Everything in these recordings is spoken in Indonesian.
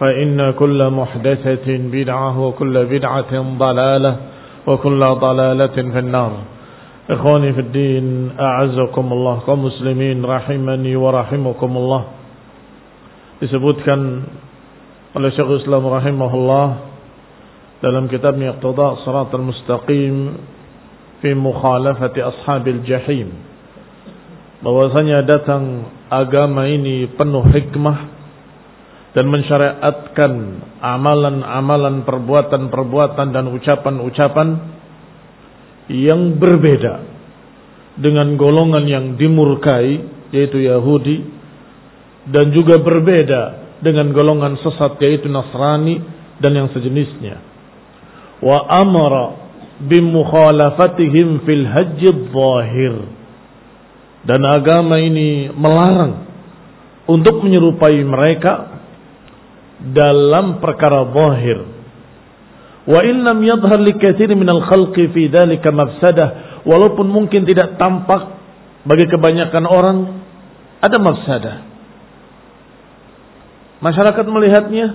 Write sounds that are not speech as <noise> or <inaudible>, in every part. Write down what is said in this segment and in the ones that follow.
فإن كل محدثة بدعة وكل بدعة ضلالة وكل ضلالة في النار إخواني في الدين أعزكم الله كمسلمين رحمني ورحمكم الله disebutkan oleh Syekh Islam rahimahullah dalam kitabnya Iqtida Shiratal Mustaqim fi mukhalafati ashabil jahim bahwasanya datang agama ini penuh hikmah dan mensyariatkan amalan-amalan perbuatan-perbuatan dan ucapan-ucapan yang berbeda dengan golongan yang dimurkai yaitu Yahudi dan juga berbeda dengan golongan sesat yaitu Nasrani dan yang sejenisnya. Wa amara bimukhalafatihim fil hajj zahir dan agama ini melarang untuk menyerupai mereka dalam perkara zahir. Wa in lam yadhhar li katsirin minal khalqi fi dhalika mafsadah, walaupun mungkin tidak tampak bagi kebanyakan orang ada mafsadah. Masyarakat melihatnya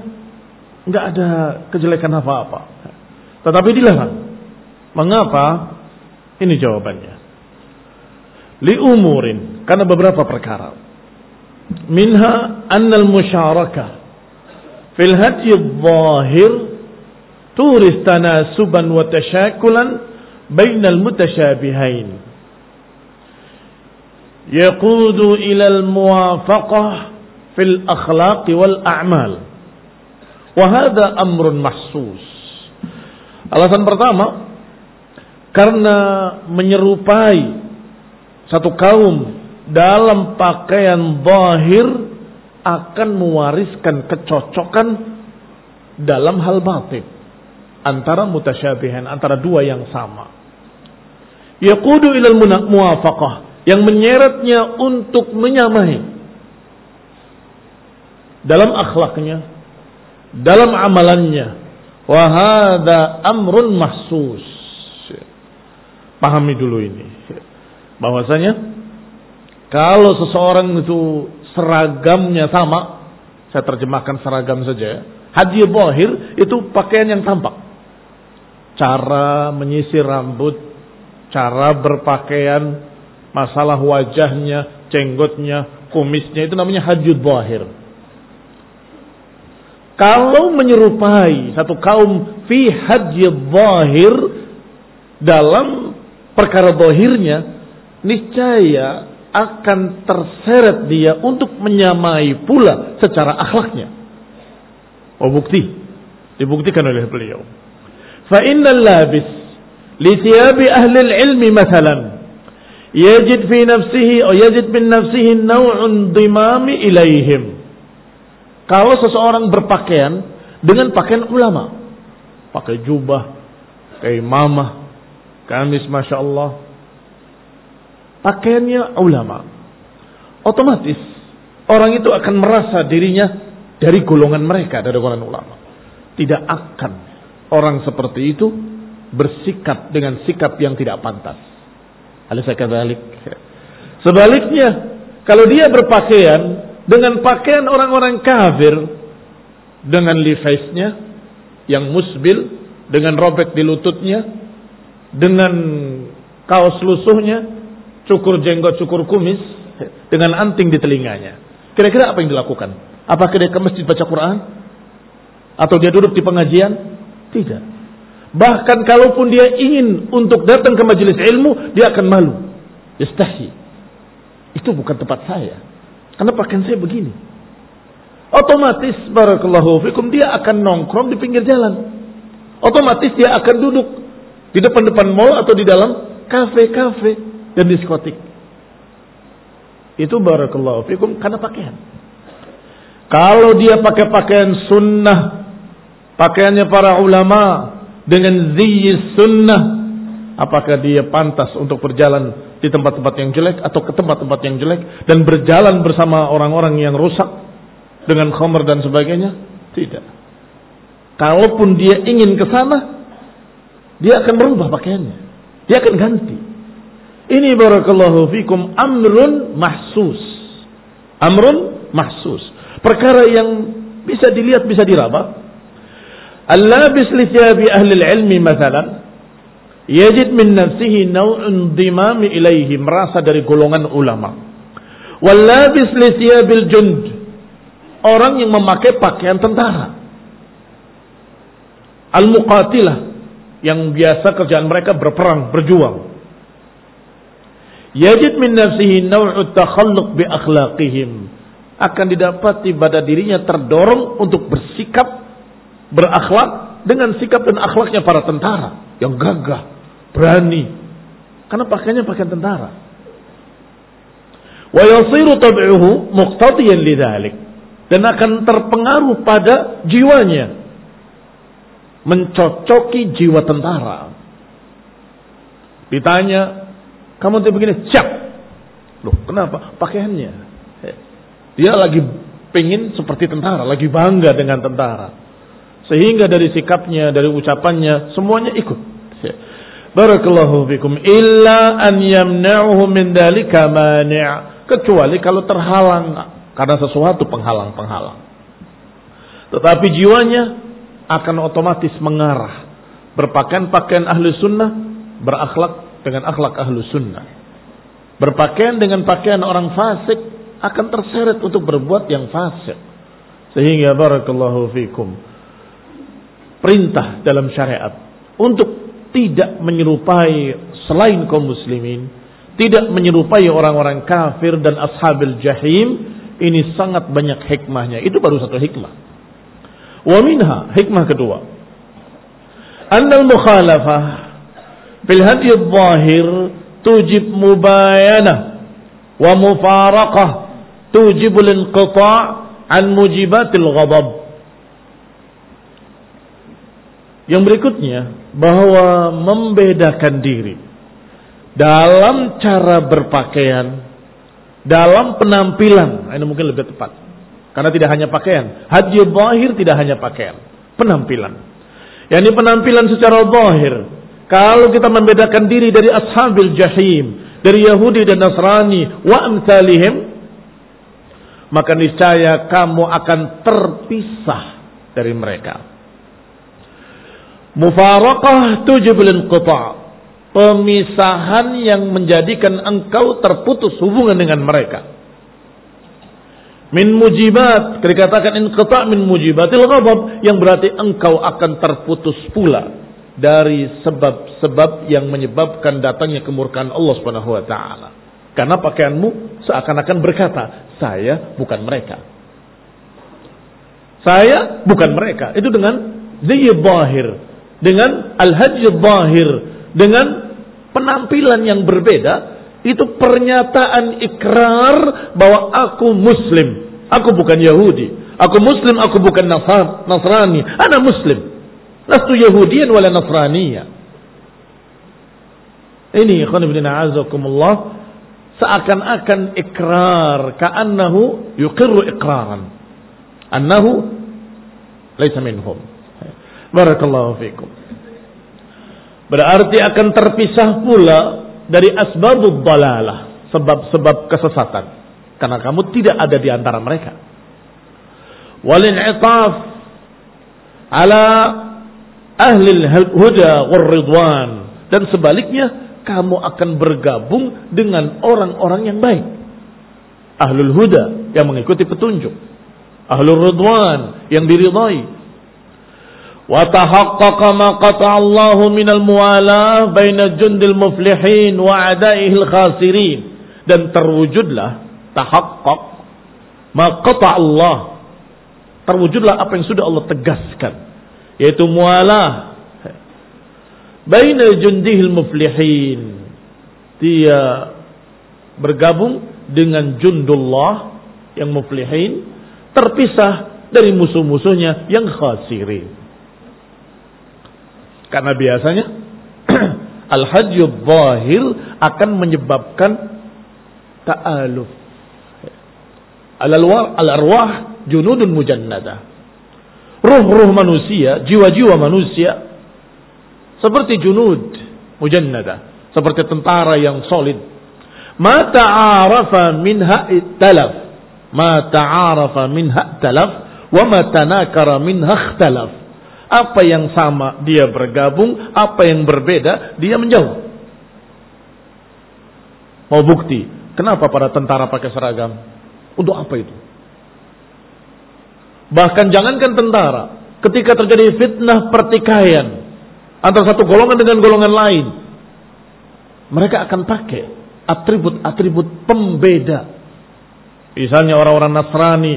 enggak ada kejelekan apa-apa. Tetapi dilarang. Mengapa? Ini jawabannya. Li umurin, karena beberapa perkara. Minha annal musyarakah fil hadyi dhahir turis tanasuban wa tashakulan bainal mutasyabihain yaqudu ila al muwafaqah fil akhlaq wal a'mal. Wa hadha amrun mahsus. Alasan pertama karena menyerupai satu kaum dalam pakaian zahir akan mewariskan kecocokan dalam hal batin antara mutasyabihan antara dua yang sama. Yaqudu ilal muwafaqah yang menyeretnya untuk menyamai dalam akhlaknya, dalam amalannya. Wahada amrun mahsus. Pahami dulu ini. Bahwasanya kalau seseorang itu seragamnya sama, saya terjemahkan seragam saja. Haji bohir itu pakaian yang tampak. Cara menyisir rambut, cara berpakaian, masalah wajahnya, cenggotnya, kumisnya itu namanya haji bohir. Kalau menyerupai satu kaum fi haji bohir dalam perkara bohirnya, niscaya akan terseret dia untuk menyamai pula secara akhlaknya. Oh bukti. Dibuktikan oleh beliau. Fa innal labis li thiyabi ahli ilmi mathalan yajid fi nafsihi atau yajid min nafsihi naw'un dimami ilaihim. Kalau seseorang berpakaian dengan pakaian ulama, pakai jubah, kayak imamah, kamis masya Allah, pakaiannya ulama, otomatis orang itu akan merasa dirinya dari golongan mereka, dari golongan ulama. Tidak akan orang seperti itu bersikap dengan sikap yang tidak pantas. Alisa kadzalik. Sebaliknya, kalau dia berpakaian dengan pakaian orang-orang kafir dengan levi'snya yang musbil, dengan robek di lututnya, dengan kaos lusuhnya, cukur jenggot, cukur kumis, dengan anting di telinganya. Kira-kira apa yang dilakukan? Apakah dia ke masjid baca Quran? Atau dia duduk di pengajian? Tidak. Bahkan kalaupun dia ingin untuk datang ke majelis ilmu, dia akan malu. Yastahi. Itu bukan tempat saya. Karena pakaian saya begini. Otomatis barakallahu fikum dia akan nongkrong di pinggir jalan. Otomatis dia akan duduk di depan-depan mall atau di dalam kafe-kafe dan diskotik. Itu barakallahu fikum karena pakaian. Kalau dia pakai pakaian sunnah, pakaiannya para ulama, dengan ziyis sunnah apakah dia pantas untuk berjalan di tempat-tempat yang jelek atau ke tempat-tempat yang jelek dan berjalan bersama orang-orang yang rusak dengan khamr dan sebagainya tidak kalaupun dia ingin ke sana dia akan berubah pakaiannya dia akan ganti ini barakallahu fikum amrun mahsus. Amrun mahsus. Perkara yang bisa dilihat, bisa diraba. Al-labis li thiyabi ahli ilmi mathalan yajid min nafsihi naw'un dhimami ilaihi merasa dari golongan ulama. Wal-labis li thiyabil jund orang yang memakai pakaian tentara. Al-muqatilah yang biasa kerjaan mereka berperang, berjuang yajid min nafsihi naw'ut takhalluq bi akhlaqihim akan didapati pada dirinya terdorong untuk bersikap berakhlak dengan sikap dan akhlaknya para tentara yang gagah, berani. Karena pakaiannya pakaian tentara. Wa yasiru tab'uhu muqtadiyan lidzalik dan akan terpengaruh pada jiwanya mencocoki jiwa tentara. Ditanya, kamu tuh begini, siap. Loh, kenapa? Pakaiannya. Dia lagi pengen seperti tentara, lagi bangga dengan tentara. Sehingga dari sikapnya, dari ucapannya, semuanya ikut. Barakallahu fikum. Illa an yamna'uhu min dalika mani' Kecuali kalau terhalang karena sesuatu penghalang-penghalang. Tetapi jiwanya akan otomatis mengarah. Berpakaian pakaian ahli sunnah, berakhlak dengan akhlak ahli sunnah. Berpakaian dengan pakaian orang fasik akan terseret untuk berbuat yang fasik. Sehingga barakallahu fikum perintah dalam syariat untuk tidak menyerupai selain kaum muslimin, tidak menyerupai orang-orang kafir dan ashabil jahim, ini sangat banyak hikmahnya. Itu baru satu hikmah. Wa minha, hikmah kedua. Anna al-mukhalafah fil hadi zahir tujib mubayana wa mufaraqah tujib al-inqita' an mujibatil ghadab. Yang berikutnya bahwa membedakan diri dalam cara berpakaian, dalam penampilan, nah, ini mungkin lebih tepat. Karena tidak hanya pakaian, haji zahir tidak hanya pakaian, penampilan. Yang ini penampilan secara zahir. Kalau kita membedakan diri dari ashabil jahim, dari Yahudi dan Nasrani, wa amsalihim, maka niscaya kamu akan terpisah dari mereka. Mufaraqah tujibul inqita'. Pemisahan yang menjadikan engkau terputus hubungan dengan mereka. Min mujibat, dikatakan inqita' min mujibatil ghadab yang berarti engkau akan terputus pula dari sebab-sebab yang menyebabkan datangnya kemurkaan Allah Subhanahu wa taala. Karena pakaianmu seakan-akan berkata, saya bukan mereka. Saya bukan mereka. Itu dengan zahir, dengan al-hajj zahir, dengan penampilan yang berbeda Itu pernyataan ikrar bahwa aku muslim. Aku bukan Yahudi. Aku muslim, aku bukan Nasrani. Ana muslim. Lastu Yahudian wala Nasraniya. Ini ikhwan ibn a'azakumullah seakan-akan ikrar ka'annahu yuqirru ikraran annahu laisa minhum. Barakallahu fikum. Berarti akan terpisah pula dari asbabud dalalah sebab-sebab kesesatan. Karena kamu tidak ada di antara mereka. Walin'itaf ala ahli huda wal ridwan dan sebaliknya kamu akan bergabung dengan orang-orang yang baik. Ahlul huda yang mengikuti petunjuk. Ahlul ridwan yang diridhai. Wa tahaqqaqa ma qata'a Allahu minal muwalah baina jundil muflihin wa adaihil khasirin. Dan terwujudlah tahaqqaq ma qata'a Allah. Terwujudlah apa yang sudah Allah tegaskan. Yaitu mualah baina jundihil muflihin. Dia bergabung dengan jundullah yang muflihin terpisah dari musuh-musuhnya yang khasirin. Karena biasanya <clears throat> al-hajju zahir akan menyebabkan ta'aluf. Al-arwah junudun mujannada. Ruh-ruh manusia, jiwa-jiwa manusia seperti junud mujannada. Seperti tentara yang solid. Ma ta'arafa minha talaf. Ma ta'arafa minha talaf. Wa ma tanakara minha ikhtalaf. Apa yang sama dia bergabung, apa yang berbeda dia menjauh. Mau bukti, kenapa para tentara pakai seragam? Untuk apa itu? Bahkan jangankan tentara, ketika terjadi fitnah pertikaian, antara satu golongan dengan golongan lain. Mereka akan pakai atribut-atribut pembeda. Misalnya orang-orang Nasrani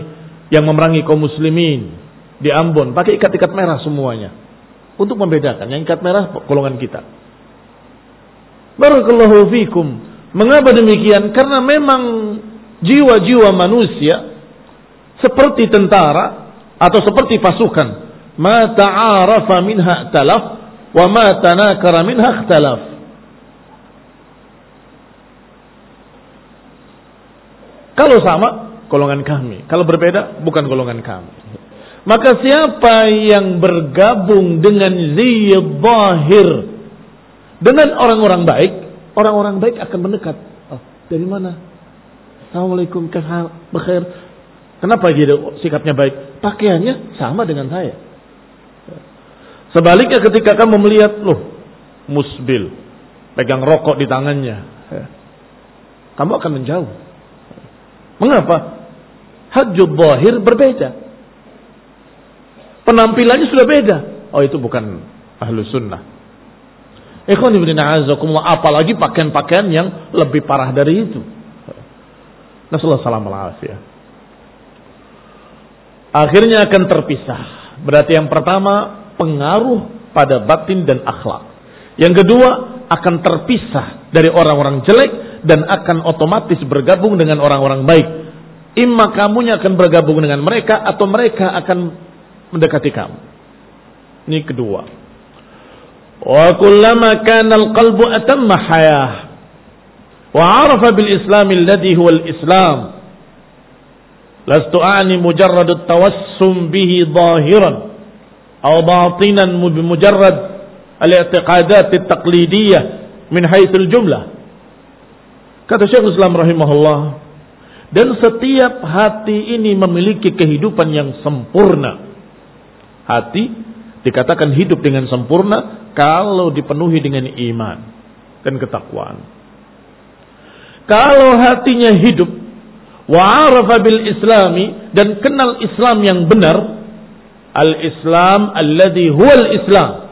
yang memerangi kaum muslimin di Ambon pakai ikat-ikat merah semuanya untuk membedakan. Yang ikat merah golongan kita. Barakallahu fikum. Mengapa demikian? Karena memang jiwa-jiwa manusia seperti tentara atau seperti pasukan. Ma ta'arafa minha talaf wa ma tanakara minha ikhtalaf. Kalau sama, golongan kami. Kalau berbeda, bukan golongan kami. Maka siapa yang bergabung dengan zahir dengan orang-orang baik, orang-orang baik akan mendekat. Oh, dari mana? Assalamualaikum, khair. Kenapa dia sikapnya baik? Pakaiannya sama dengan saya. Sebaliknya ketika kamu melihat, loh, musbil, pegang rokok di tangannya, ya, kamu akan menjauh. Mengapa? Hajjud zahir berbeda. Penampilannya sudah beda. Oh itu bukan ahlu sunnah. Ikhwan ibn a'azakumullah. Apalagi pakaian-pakaian yang lebih parah dari itu. Nasallahu salam ya. Akhirnya akan terpisah. Berarti yang pertama pengaruh pada batin dan akhlak. Yang kedua, akan terpisah dari orang-orang jelek dan akan otomatis bergabung dengan orang-orang baik. Imma kamunya akan bergabung dengan mereka atau mereka akan mendekati kamu. Ini kedua. Wa kullama kana al-qalbu atamma hayah wa arafa bil Islam alladhi al-Islam Lastu ani mujarradut tawassum bihi zahiran aw batinan mujarrad al-i'tiqadat at-taqlidiyah min haitsul jumlah. Kata Syekh Islam rahimahullah, dan setiap hati ini memiliki kehidupan yang sempurna. Hati dikatakan hidup dengan sempurna kalau dipenuhi dengan iman dan ketakwaan. Kalau hatinya hidup wa bil islami dan kenal Islam yang benar Al-Islam alladhi huwal Islam.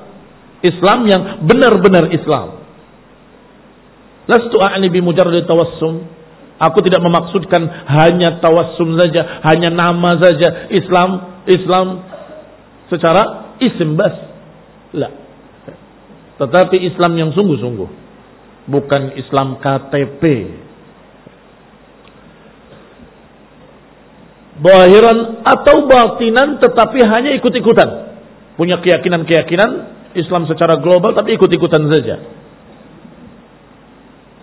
Islam yang benar-benar Islam. Lastu a'ni bi mujarrad tawassum. Aku tidak memaksudkan hanya tawassum saja, hanya nama saja Islam, Islam secara isim bas. La. Tetapi Islam yang sungguh-sungguh. bukan Islam KTP. Bahiran atau batinan tetapi hanya ikut-ikutan. Punya keyakinan-keyakinan Islam secara global tapi ikut-ikutan saja.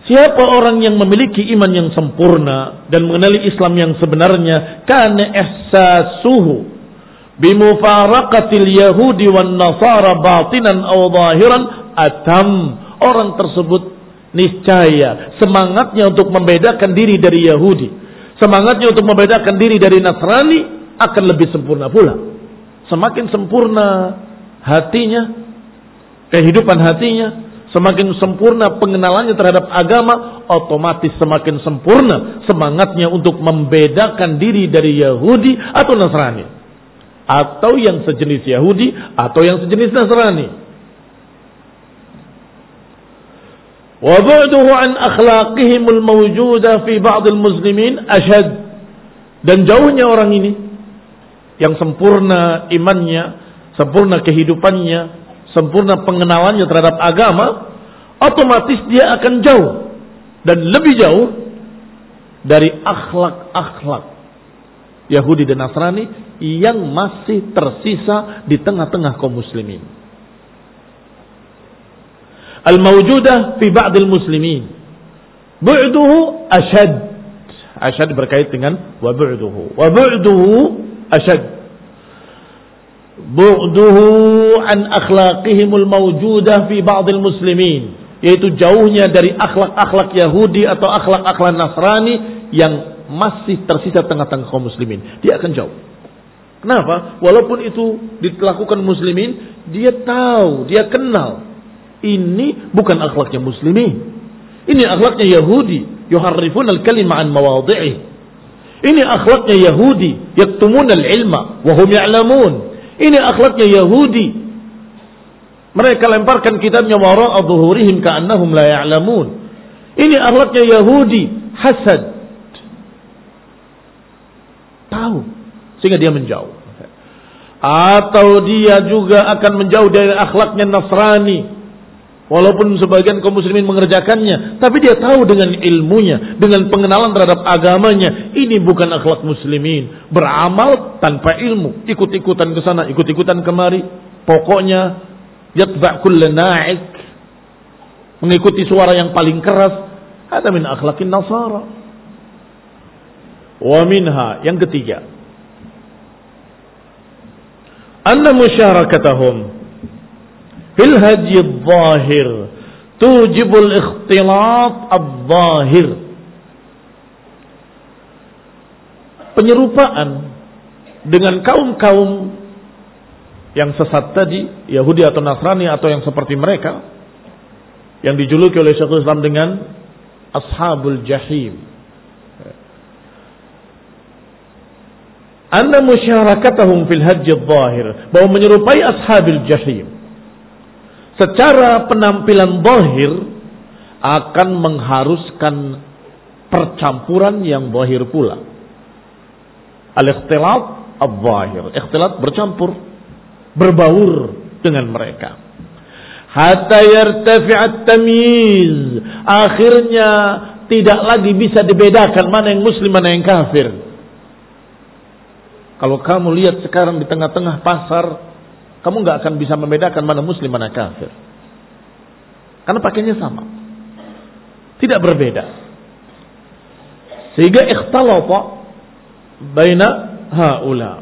Siapa orang yang memiliki iman yang sempurna dan mengenali Islam yang sebenarnya kana ihsasuhu bimufaraqatil yahudi wan nasara batinan aw zahiran atam orang tersebut niscaya semangatnya untuk membedakan diri dari Yahudi semangatnya untuk membedakan diri dari Nasrani akan lebih sempurna pula semakin sempurna hatinya kehidupan hatinya Semakin sempurna pengenalannya terhadap agama, otomatis semakin sempurna semangatnya untuk membedakan diri dari Yahudi atau Nasrani. Atau yang sejenis Yahudi atau yang sejenis Nasrani. وبعده عن أخلاقهم الموجودة في بعض المسلمين أشد dan jauhnya orang ini yang sempurna imannya, sempurna kehidupannya, sempurna pengenalannya terhadap agama, otomatis dia akan jauh dan lebih jauh dari akhlak-akhlak Yahudi dan Nasrani yang masih tersisa di tengah-tengah kaum muslimin. Al-mawjudah fi ba'dil muslimin. Bu'duhu ashad. Ashad berkait dengan wa bu'duhu. Wa bu'duhu ashad bu'duhu an akhlaqihimul mawjudah fi ba'dil muslimin yaitu jauhnya dari akhlak-akhlak Yahudi atau akhlak-akhlak Nasrani yang masih tersisa tengah-tengah kaum muslimin dia akan jauh kenapa walaupun itu dilakukan muslimin dia tahu dia kenal ini bukan akhlaknya muslimin ini akhlaknya Yahudi yuharrifun al-kalima an mawadhi'i ini akhlaknya Yahudi yaktumun al-ilma wa hum ya'lamun ini akhlaknya Yahudi. Mereka lemparkan kitabnya wara'a dhuhurihim ka'annahum la ya'lamun. Ini akhlaknya Yahudi, hasad. Tahu sehingga dia menjauh. Atau dia juga akan menjauh dari akhlaknya Nasrani, Walaupun sebagian kaum muslimin mengerjakannya, tapi dia tahu dengan ilmunya, dengan pengenalan terhadap agamanya, ini bukan akhlak muslimin. Beramal tanpa ilmu, ikut-ikutan ke sana, ikut-ikutan kemari. Pokoknya yatba' na'ik. Mengikuti suara yang paling keras. Ada min akhlakin nasara. Wa minha, yang ketiga. Anna musyarakatahum fil hadyi zahir tujibul ikhtilat al-zahir. Penyerupaan dengan kaum-kaum yang sesat tadi Yahudi atau Nasrani atau yang seperti mereka yang dijuluki oleh Syekhul Islam dengan ashabul jahim. Anda musyarakatahum fil hajj zahir bahwa menyerupai ashabil jahim secara penampilan bohir akan mengharuskan percampuran yang bohir pula. Al-ikhtilat al-zahir. Ikhtilat bercampur, berbaur dengan mereka. Hatta yartafi'at tamyiz. Akhirnya tidak lagi bisa dibedakan mana yang muslim, mana yang kafir. Kalau kamu lihat sekarang di tengah-tengah pasar, kamu nggak akan bisa membedakan mana muslim mana kafir. Karena pakainya sama. Tidak berbeda. Sehingga ikhtalata baina haula.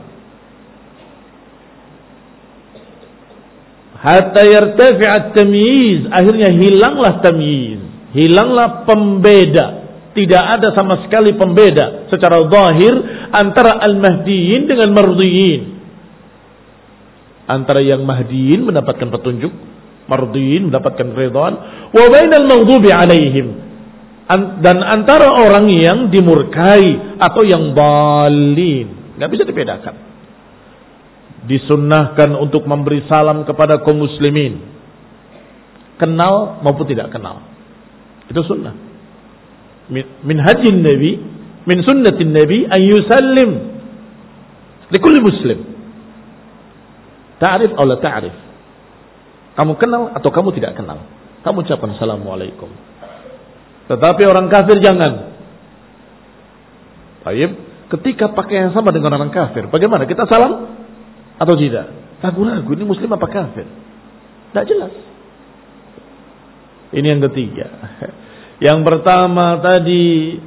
Hatta yartafi'at tamyiz. Akhirnya hilanglah tamyiz. Hilanglah pembeda. Tidak ada sama sekali pembeda secara zahir antara al-mahdiyin dengan mardiyin antara yang mahdiin mendapatkan petunjuk, mardiin mendapatkan keridhaan, wa bainal maghdubi alaihim dan antara orang yang dimurkai atau yang balin, nggak bisa dibedakan. Disunnahkan untuk memberi salam kepada kaum muslimin, kenal maupun tidak kenal. Itu sunnah. Min hajin Nabi, min sunnatin Nabi an yusallim likulli muslim Ta'rif atau la ta'rif. Kamu kenal atau kamu tidak kenal. Kamu ucapkan Assalamualaikum. Tetapi orang kafir jangan. Baik, ketika pakai yang sama dengan orang kafir, bagaimana? Kita salam atau tidak? Ragu-ragu ini muslim apa kafir? Tidak jelas. Ini yang ketiga. <laughs> Yang pertama tadi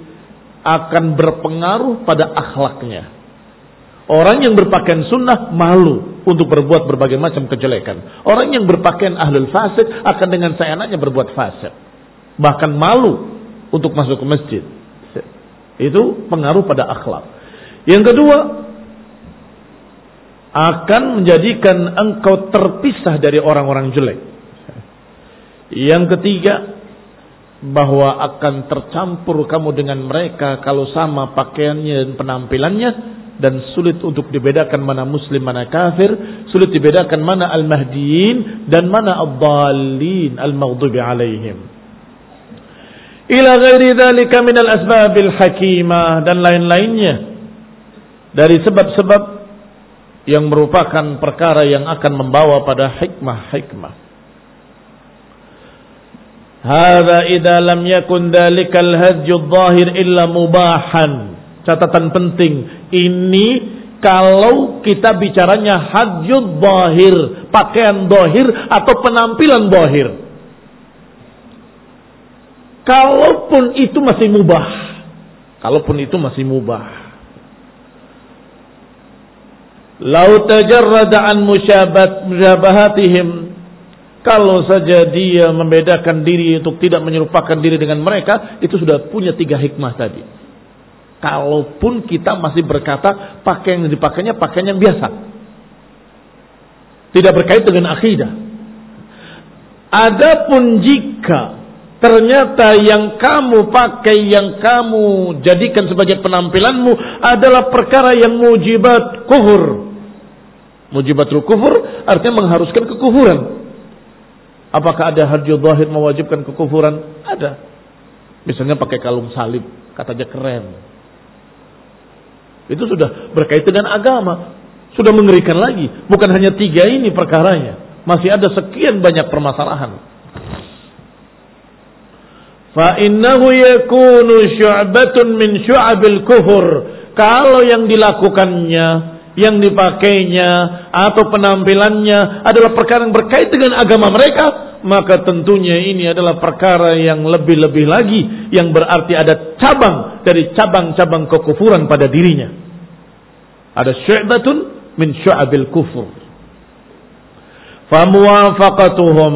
akan berpengaruh pada akhlaknya. Orang yang berpakaian sunnah malu untuk berbuat berbagai macam kejelekan. Orang yang berpakaian ahlul fasik akan dengan seenaknya berbuat fasik. Bahkan malu untuk masuk ke masjid. Itu pengaruh pada akhlak. Yang kedua, akan menjadikan engkau terpisah dari orang-orang jelek. Yang ketiga, bahwa akan tercampur kamu dengan mereka kalau sama pakaiannya dan penampilannya dan sulit untuk dibedakan mana muslim mana kafir, sulit dibedakan mana al-mahdiyin dan mana ad-dallin al-maghdubi alaihim. Ila ghairi dzalika min al-asbabil hakimah dan lain-lainnya dari sebab-sebab yang merupakan perkara yang akan membawa pada hikmah-hikmah. Hada idza lam yakun dzalikal hajju dhahir illa mubahan catatan penting. Ini kalau kita bicaranya hajjud bahir, pakaian bahir atau penampilan bahir. Kalaupun itu masih mubah. Kalaupun itu masih mubah. Lau tajarrada an musyabahatihim kalau saja dia membedakan diri untuk tidak menyerupakan diri dengan mereka, itu sudah punya tiga hikmah tadi. Kalaupun kita masih berkata pakaian yang dipakainya pakaian yang biasa. Tidak berkait dengan akidah. Adapun jika ternyata yang kamu pakai, yang kamu jadikan sebagai penampilanmu adalah perkara yang mujibat kufur. Mujibatul kufur artinya mengharuskan kekufuran. Apakah ada hadju zahir mewajibkan kekufuran? Ada. Misalnya pakai kalung salib, katanya keren. Itu sudah berkaitan dengan agama. Sudah mengerikan lagi. Bukan hanya tiga ini perkaranya. Masih ada sekian banyak permasalahan. Fa'innahu yakunu syu'batun min syu'abil kufur. Kalau yang dilakukannya yang dipakainya, atau penampilannya adalah perkara yang berkait dengan agama mereka, maka tentunya ini adalah perkara yang lebih-lebih lagi, yang berarti ada cabang dari cabang-cabang kekufuran pada dirinya. Ada syu'batun min syu'abil kufur. Famuwafaqatuhum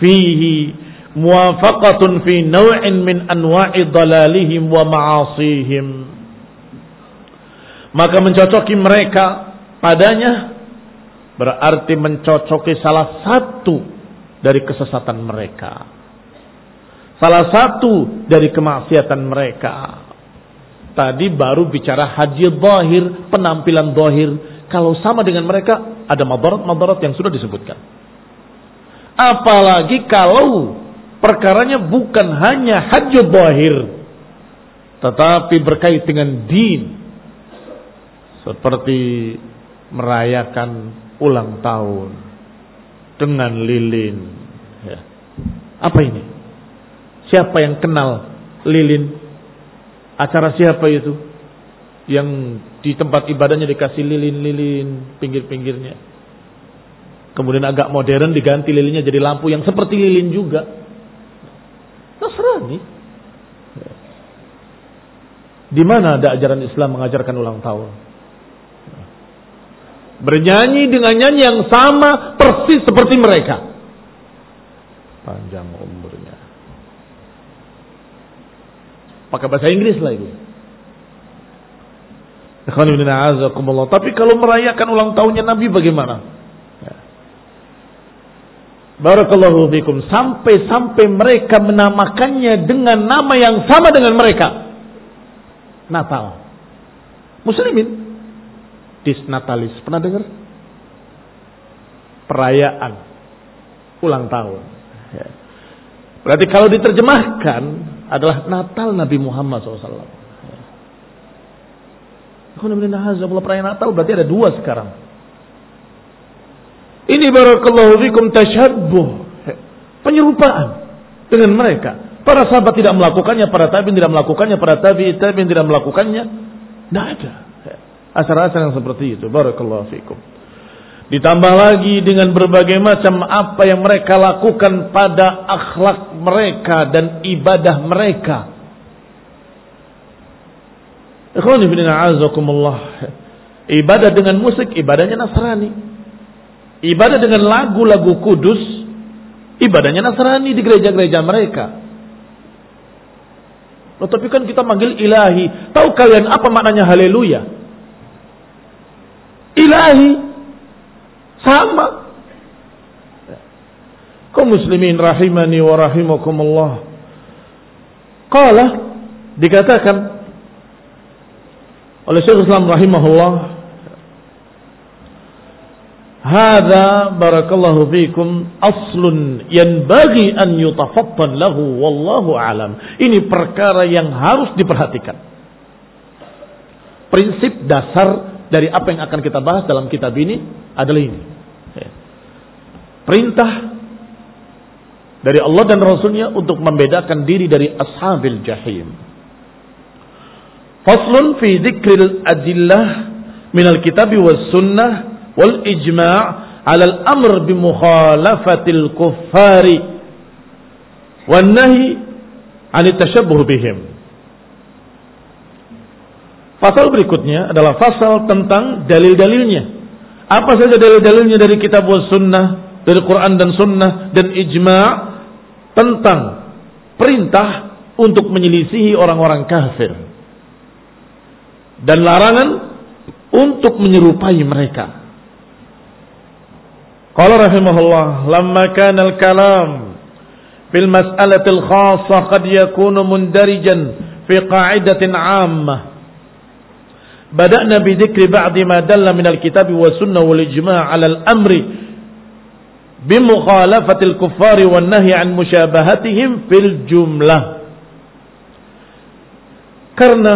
fihi muwafaqatun fi naw'in min anwa'i dalalihim wa ma'asihim. Maka mencocoki mereka padanya berarti mencocoki salah satu dari kesesatan mereka. Salah satu dari kemaksiatan mereka. Tadi baru bicara haji zahir, penampilan zahir. Kalau sama dengan mereka, ada madarat-madarat yang sudah disebutkan. Apalagi kalau perkaranya bukan hanya haji zahir. Tetapi berkait dengan din. Seperti merayakan ulang tahun. Dengan lilin. Ya. Apa ini? Siapa yang kenal lilin? Acara siapa itu? Yang di tempat ibadahnya dikasih lilin-lilin pinggir-pinggirnya. Kemudian agak modern diganti lilinnya jadi lampu yang seperti lilin juga. Nasrani. Di mana ada ajaran Islam mengajarkan ulang tahun? Bernyanyi dengan nyanyi yang sama persis seperti mereka. Panjang umurnya. Pakai bahasa Inggris lah itu. Tapi kalau merayakan ulang tahunnya Nabi bagaimana? Ya. Barakallahu fikum. Sampai-sampai mereka menamakannya dengan nama yang sama dengan mereka. Natal. Muslimin. Disnatalis. Pernah dengar? Perayaan. Ulang tahun. Ya. Berarti kalau diterjemahkan adalah Natal Nabi Muhammad SAW. Kalau perayaan Natal berarti ada dua sekarang. Ini barakallahu fikum tasyabbuh. Penyerupaan dengan mereka. Para sahabat tidak melakukannya, para tabi'in tidak melakukannya, para tabi'in tabi'in tidak melakukannya. Tidak ada. Asar-asar yang seperti itu. Barakallahu fikum. Ditambah lagi dengan berbagai macam apa yang mereka lakukan pada akhlak mereka dan ibadah mereka. Ibadah dengan musik, ibadahnya Nasrani. Ibadah dengan lagu-lagu kudus, ibadahnya Nasrani di gereja-gereja mereka. Oh, tapi kan kita manggil ilahi. Tahu kalian apa maknanya haleluya? Ilahi. Sama. Kau muslimin rahimani wa rahimakumullah. Qala dikatakan oleh Syekh Islam rahimahullah Hada barakallahu fikum aslun yanbaghi an yutafattan lahu wallahu alam. Ini perkara yang harus diperhatikan. Prinsip dasar dari apa yang akan kita bahas dalam kitab ini adalah ini. Ya. Perintah dari Allah dan Rasulnya untuk membedakan diri dari ashabil jahim. Faslun fi dzikril adillah minal kitabi was sunnah wal ijma' ala al-amr bi mukhalafatil kuffari wan nahi an bihim. Pasal berikutnya adalah pasal tentang dalil-dalilnya. Apa saja dalil-dalilnya dari kitab was sunnah, dari Quran dan sunnah dan ijma' tentang perintah untuk menyelisihi orang-orang kafir dan larangan untuk menyerupai mereka. Qala rahimahullah, lamma kana al-kalam fil mas'alatil khassah qad yakunu mundarijan fi qa'idatin 'ammah. Bada'na bi dzikri ba'di ma dalla min al-kitab wa sunnah wal ijma' 'ala al-amri bi mukhalafatil kuffari wan nahyi 'an musyabahatihim fil jumlah. Karena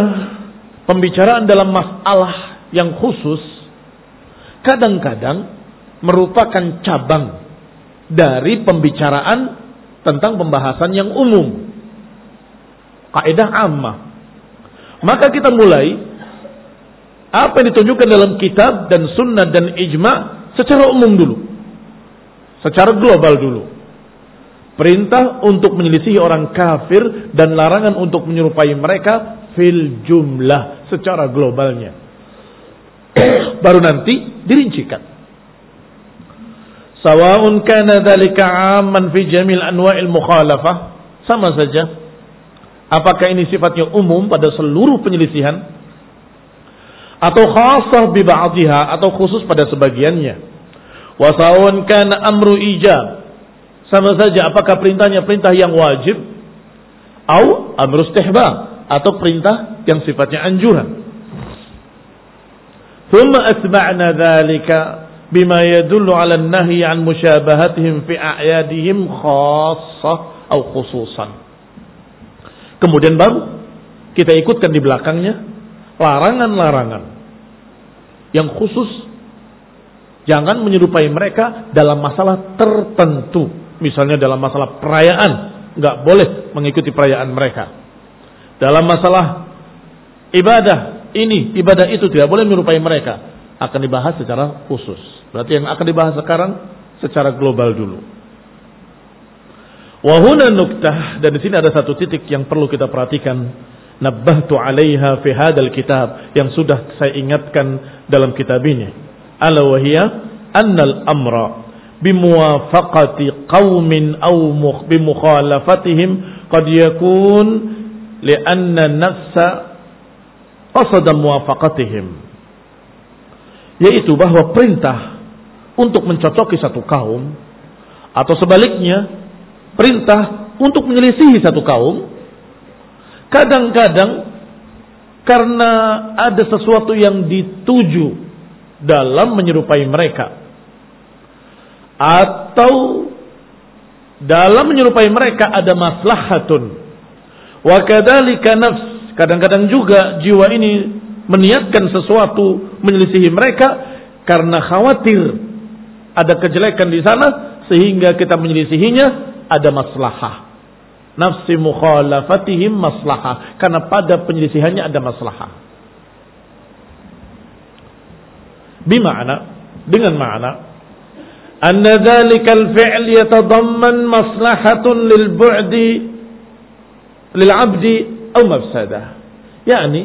pembicaraan dalam masalah yang khusus kadang-kadang merupakan cabang dari pembicaraan tentang pembahasan yang umum. Kaidah ammah. Maka kita mulai apa yang ditunjukkan dalam kitab dan sunnah dan ijma secara umum dulu. Secara global dulu. Perintah untuk menyelisihi orang kafir dan larangan untuk menyerupai mereka fil jumlah secara globalnya. <clears throat> Baru nanti dirincikan. Sawa'un kana dhalika 'amman fi jamil anwa'il mukhalafah, sama saja. Apakah ini sifatnya umum pada seluruh penyelisihan atau khasah bi ba'dihha atau khusus pada sebagiannya. Wa sawa'un kana amru ijab, sama saja apakah perintahnya perintah yang wajib atau amru istihbab atau perintah yang sifatnya anjuran. Thumma atba'na dhalika bima yadullu ala nahi an musyabahatihim fi a'yadihim khassah atau khususan. Kemudian baru kita ikutkan di belakangnya larangan-larangan yang khusus jangan menyerupai mereka dalam masalah tertentu. Misalnya dalam masalah perayaan, nggak boleh mengikuti perayaan mereka. Dalam masalah ibadah ini, ibadah itu tidak boleh menyerupai mereka akan dibahas secara khusus. Berarti yang akan dibahas sekarang secara global dulu. Wahuna nuktah dan di sini ada satu titik yang perlu kita perhatikan. Nabbahtu 'alaiha fi hadzal kitab yang sudah saya ingatkan dalam kitab ini. Ala wahia annal amra bimuwafaqati qaumin aw bimukhalafatihim qad yakun li'anna nafsa qasada muwafaqatihim yaitu bahwa perintah untuk mencocoki satu kaum atau sebaliknya perintah untuk menyelisihi satu kaum kadang-kadang karena ada sesuatu yang dituju dalam menyerupai mereka atau dalam menyerupai mereka ada maslahatun wa kadzalika nafs kadang-kadang juga jiwa ini meniatkan sesuatu menyelisihi mereka karena khawatir ada kejelekan di sana sehingga kita menyelisihinya ada maslahah. Nafsi mukhalafatihim maslahah. Karena pada penyelisihannya ada maslahah. Bima'na, dengan makna anna dhalikal fi'l yatadamman maslahatun lil bu'di lil 'abdi aw mafsadah. Yani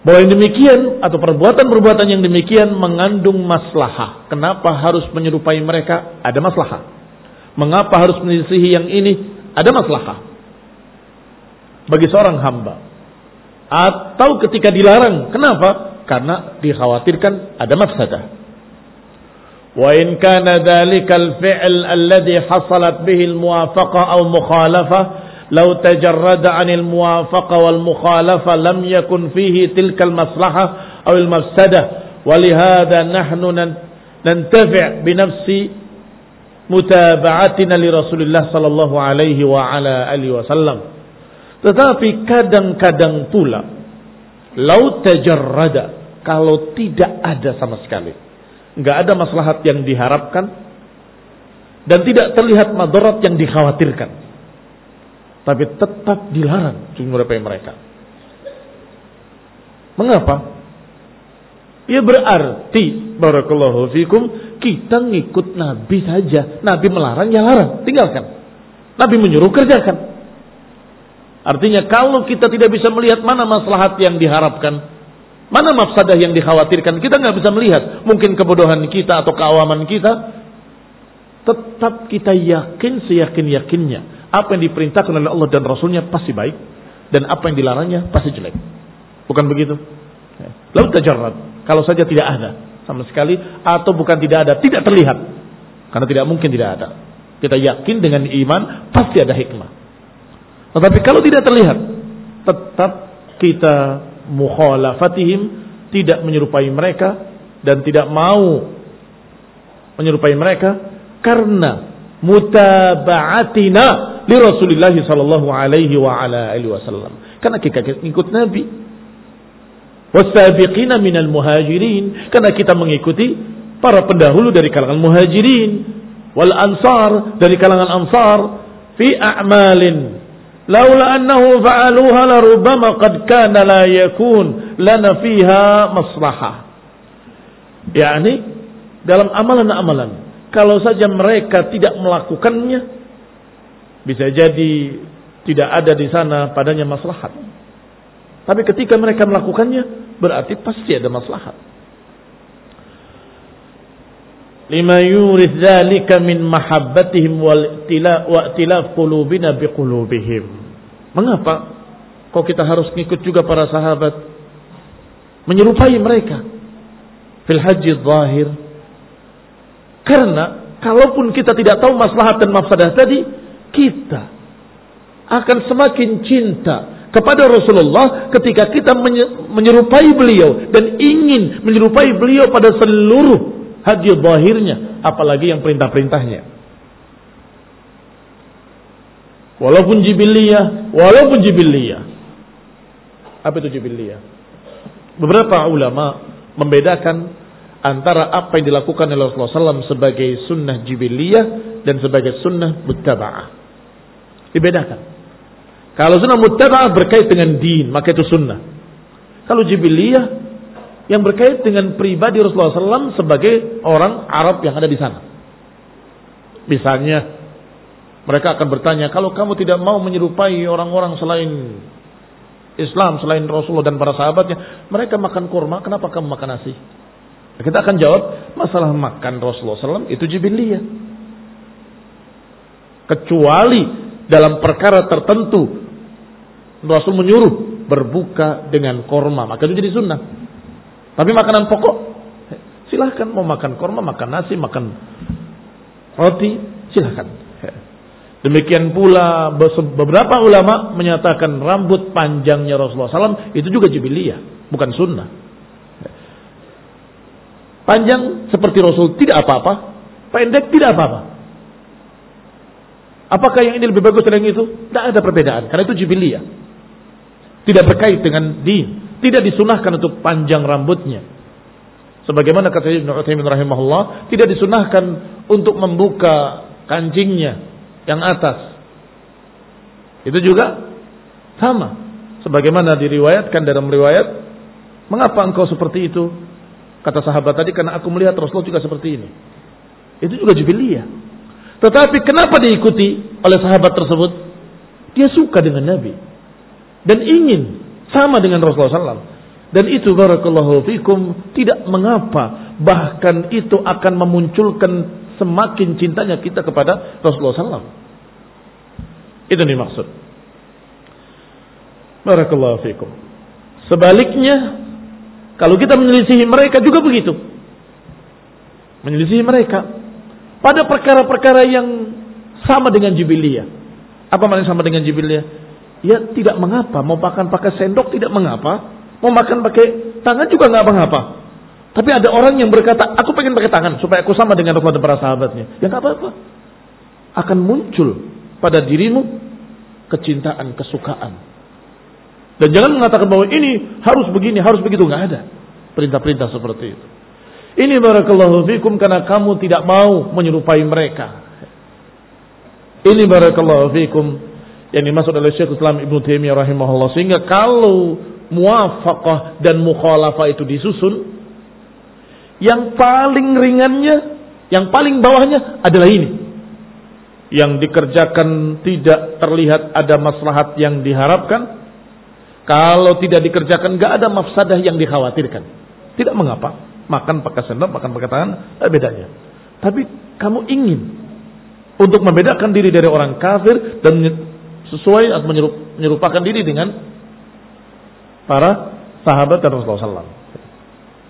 bahwa yang demikian atau perbuatan-perbuatan yang demikian mengandung maslahah. Kenapa harus menyerupai mereka? Ada maslahah. Mengapa harus menyelisihi yang ini? Ada maslahah bagi seorang hamba. Atau ketika dilarang, kenapa? Karena dikhawatirkan ada mafsadah. Wa in kana dhalika al-fi'l alladhi hasalat bihi al-muwafaqah aw mukhalafah law tajarrada 'anil muwafaqah wal mukhalafah lam yakun fihi tilkal maslahah aw al-mafsadah wa lihadha nahnu nantafi' bi nafsi mutaba'atina li Rasulillah sallallahu alaihi wa ala alihi wasallam. Tetapi kadang-kadang pula laut tajarrada kalau tidak ada sama sekali. Enggak ada maslahat yang diharapkan dan tidak terlihat madarat yang dikhawatirkan. Tapi tetap dilarang mereka. Mengapa? Ya berarti barakallahu fikum kita ngikut Nabi saja. Nabi melarang ya larang, tinggalkan. Nabi menyuruh kerjakan. Artinya kalau kita tidak bisa melihat mana maslahat yang diharapkan, mana mafsadah yang dikhawatirkan, kita nggak bisa melihat. Mungkin kebodohan kita atau keawaman kita, tetap kita yakin seyakin-yakinnya apa yang diperintahkan oleh Allah dan Rasulnya pasti baik. Dan apa yang dilarangnya pasti jelek. Bukan begitu? Ya. Lalu tajarrad. Kalau saja tidak ada. Sama sekali. Atau bukan tidak ada. Tidak terlihat. Karena tidak mungkin tidak ada. Kita yakin dengan iman pasti ada hikmah. Tetapi kalau tidak terlihat. Tetap kita mukhalafatihim. Tidak menyerupai mereka. Dan tidak mau menyerupai mereka. Karena mutaba'atina li Rasulullah sallallahu alaihi wa ala alihi wasallam. Karena kita ikut Nabi. Wasabiqina minal muhajirin. Karena kita mengikuti para pendahulu dari kalangan muhajirin. Wal ansar dari kalangan ansar. Fi a'malin. Laula annahu fa'aluha larubama qad kana la yakun lana fiha maslahah. Yani dalam amalan-amalan. Kalau saja mereka tidak melakukannya, bisa jadi tidak ada di sana padanya maslahat. Tapi ketika mereka melakukannya, berarti pasti ada maslahat. Lima yurid dzalika min mahabbatihim wa tilaf qulubina biqulubihim. Mengapa kok kita harus ngikut juga para sahabat menyerupai mereka fil haji zahir? Karena kalaupun kita tidak tahu maslahat dan mafsadah tadi, kita akan semakin cinta kepada Rasulullah ketika kita menyerupai beliau dan ingin menyerupai beliau pada seluruh haji zahirnya apalagi yang perintah-perintahnya. Walaupun jibiliyah walaupun jibiliyah. Apa itu jibiliyah? Beberapa ulama membedakan antara apa yang dilakukan oleh Rasulullah SAW sebagai sunnah jibiliyah dan sebagai sunnah muttaba'ah. Dibedakan. Kalau sunnah muttaba'ah berkait dengan din, maka itu sunnah. Kalau jibiliyah yang berkait dengan pribadi Rasulullah SAW sebagai orang Arab yang ada di sana. Misalnya, mereka akan bertanya, kalau kamu tidak mau menyerupai orang-orang selain Islam, selain Rasulullah dan para sahabatnya, mereka makan kurma, kenapa kamu makan nasi? Kita akan jawab, masalah makan Rasulullah SAW itu jibiliyah. Kecuali dalam perkara tertentu Rasul menyuruh berbuka dengan korma maka itu jadi sunnah tapi makanan pokok silahkan mau makan korma makan nasi makan roti silahkan demikian pula beberapa ulama menyatakan rambut panjangnya Rasulullah SAW itu juga jibiliyah bukan sunnah panjang seperti Rasul tidak apa-apa pendek tidak apa-apa Apakah yang ini lebih bagus dari yang itu? Tidak ada perbedaan. Karena itu jibiliyah. Tidak berkait dengan din. Tidak disunahkan untuk panjang rambutnya. Sebagaimana kata Ibn Uthaymin rahimahullah. Tidak disunahkan untuk membuka kancingnya yang atas. Itu juga sama. Sebagaimana diriwayatkan dalam riwayat, mengapa engkau seperti itu? Kata sahabat tadi, karena aku melihat Rasulullah juga seperti ini. Itu juga jubiliyah. Tetapi kenapa diikuti oleh sahabat tersebut? Dia suka dengan Nabi. Dan ingin sama dengan Rasulullah SAW. Dan itu barakallahu fikum tidak mengapa. Bahkan itu akan memunculkan semakin cintanya kita kepada Rasulullah SAW. Itu nih maksud. Barakallahu fikum. Sebaliknya, kalau kita menyelisihi mereka juga begitu. Menyelisihi mereka. Pada perkara-perkara yang sama dengan jibiliyah. Apa maknanya sama dengan jibiliyah? Ya tidak mengapa. Mau makan pakai sendok tidak mengapa. Mau makan pakai tangan juga nggak mengapa. Tapi ada orang yang berkata, aku pengen pakai tangan supaya aku sama dengan Rasulullah para sahabatnya. Ya nggak apa-apa. Akan muncul pada dirimu kecintaan, kesukaan. Dan jangan mengatakan bahwa ini harus begini, harus begitu. Nggak ada perintah-perintah seperti itu. Ini barakallahu fikum karena kamu tidak mau menyerupai mereka. Ini barakallahu fikum yang dimaksud oleh Syekh Islam Ibnu Taimiyah rahimahullah sehingga kalau muafaqah dan mukhalafah itu disusun yang paling ringannya, yang paling bawahnya adalah ini. Yang dikerjakan tidak terlihat ada maslahat yang diharapkan. Kalau tidak dikerjakan gak ada mafsadah yang dikhawatirkan. Tidak mengapa makan pakai sendok, makan pakai tangan, bedanya. Tapi kamu ingin untuk membedakan diri dari orang kafir dan sesuai atau menyerupakan diri dengan para sahabat dan Rasulullah SAW.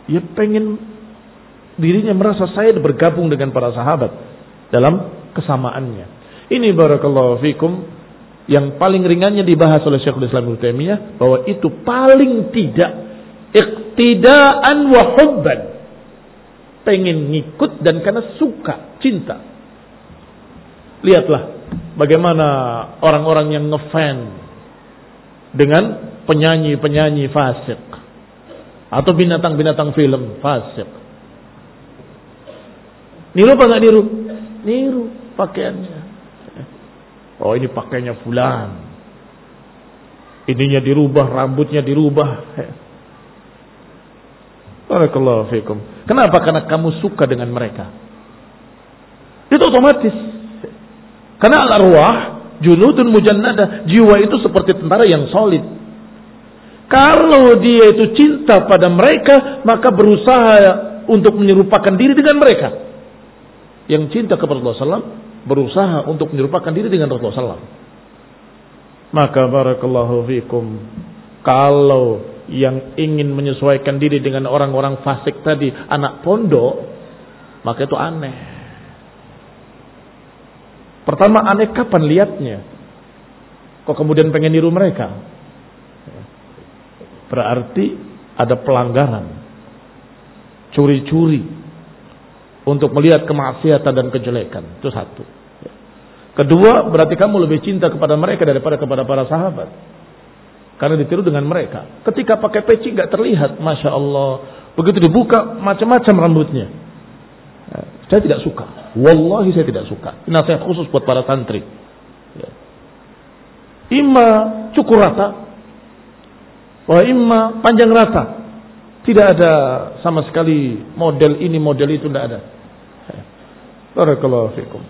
Ya pengen dirinya merasa saya bergabung dengan para sahabat dalam kesamaannya. Ini barakallahu fikum yang paling ringannya dibahas oleh Syekhul Islam Ibnu Taimiyah bahwa itu paling tidak iktidaan wa hubban pengen ngikut dan karena suka, cinta. Lihatlah bagaimana orang-orang yang ngefan dengan penyanyi-penyanyi fasik atau binatang-binatang film fasik. Niru apa nggak niru? Niru pakaiannya. Oh ini pakainya fulan. Ininya dirubah, rambutnya dirubah. Barakallahu fikum. Kenapa? Karena kamu suka dengan mereka. Itu otomatis. Karena al-arwah junudun mujannada, jiwa itu seperti tentara yang solid. Kalau dia itu cinta pada mereka, maka berusaha untuk menyerupakan diri dengan mereka. Yang cinta kepada Rasulullah SAW, berusaha untuk menyerupakan diri dengan Rasulullah SAW. Maka barakallahu fikum. Kalau yang ingin menyesuaikan diri dengan orang-orang fasik tadi, anak pondok, maka itu aneh. Pertama aneh kapan lihatnya? Kok kemudian pengen niru mereka? Berarti ada pelanggaran. Curi-curi. Untuk melihat kemaksiatan dan kejelekan. Itu satu. Kedua, berarti kamu lebih cinta kepada mereka daripada kepada para sahabat. Karena ditiru dengan mereka. Ketika pakai peci nggak terlihat, masya Allah. Begitu dibuka macam-macam rambutnya. Ya, saya tidak suka. Wallahi saya tidak suka. Ini nasihat khusus buat para santri. Ya. Ima cukur rata. Wah ima panjang rata. Tidak ada sama sekali model ini, model itu tidak ada. Ya. Barakallahu fikum.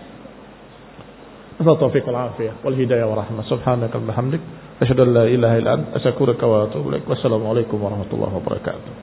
Wa rahmah. Subhanaka wa bihamdik. Asyhadu an la ilaha illa anta astaghfiruka wa atubu ilaik. Wassalamualaikum warahmatullahi wabarakatuh.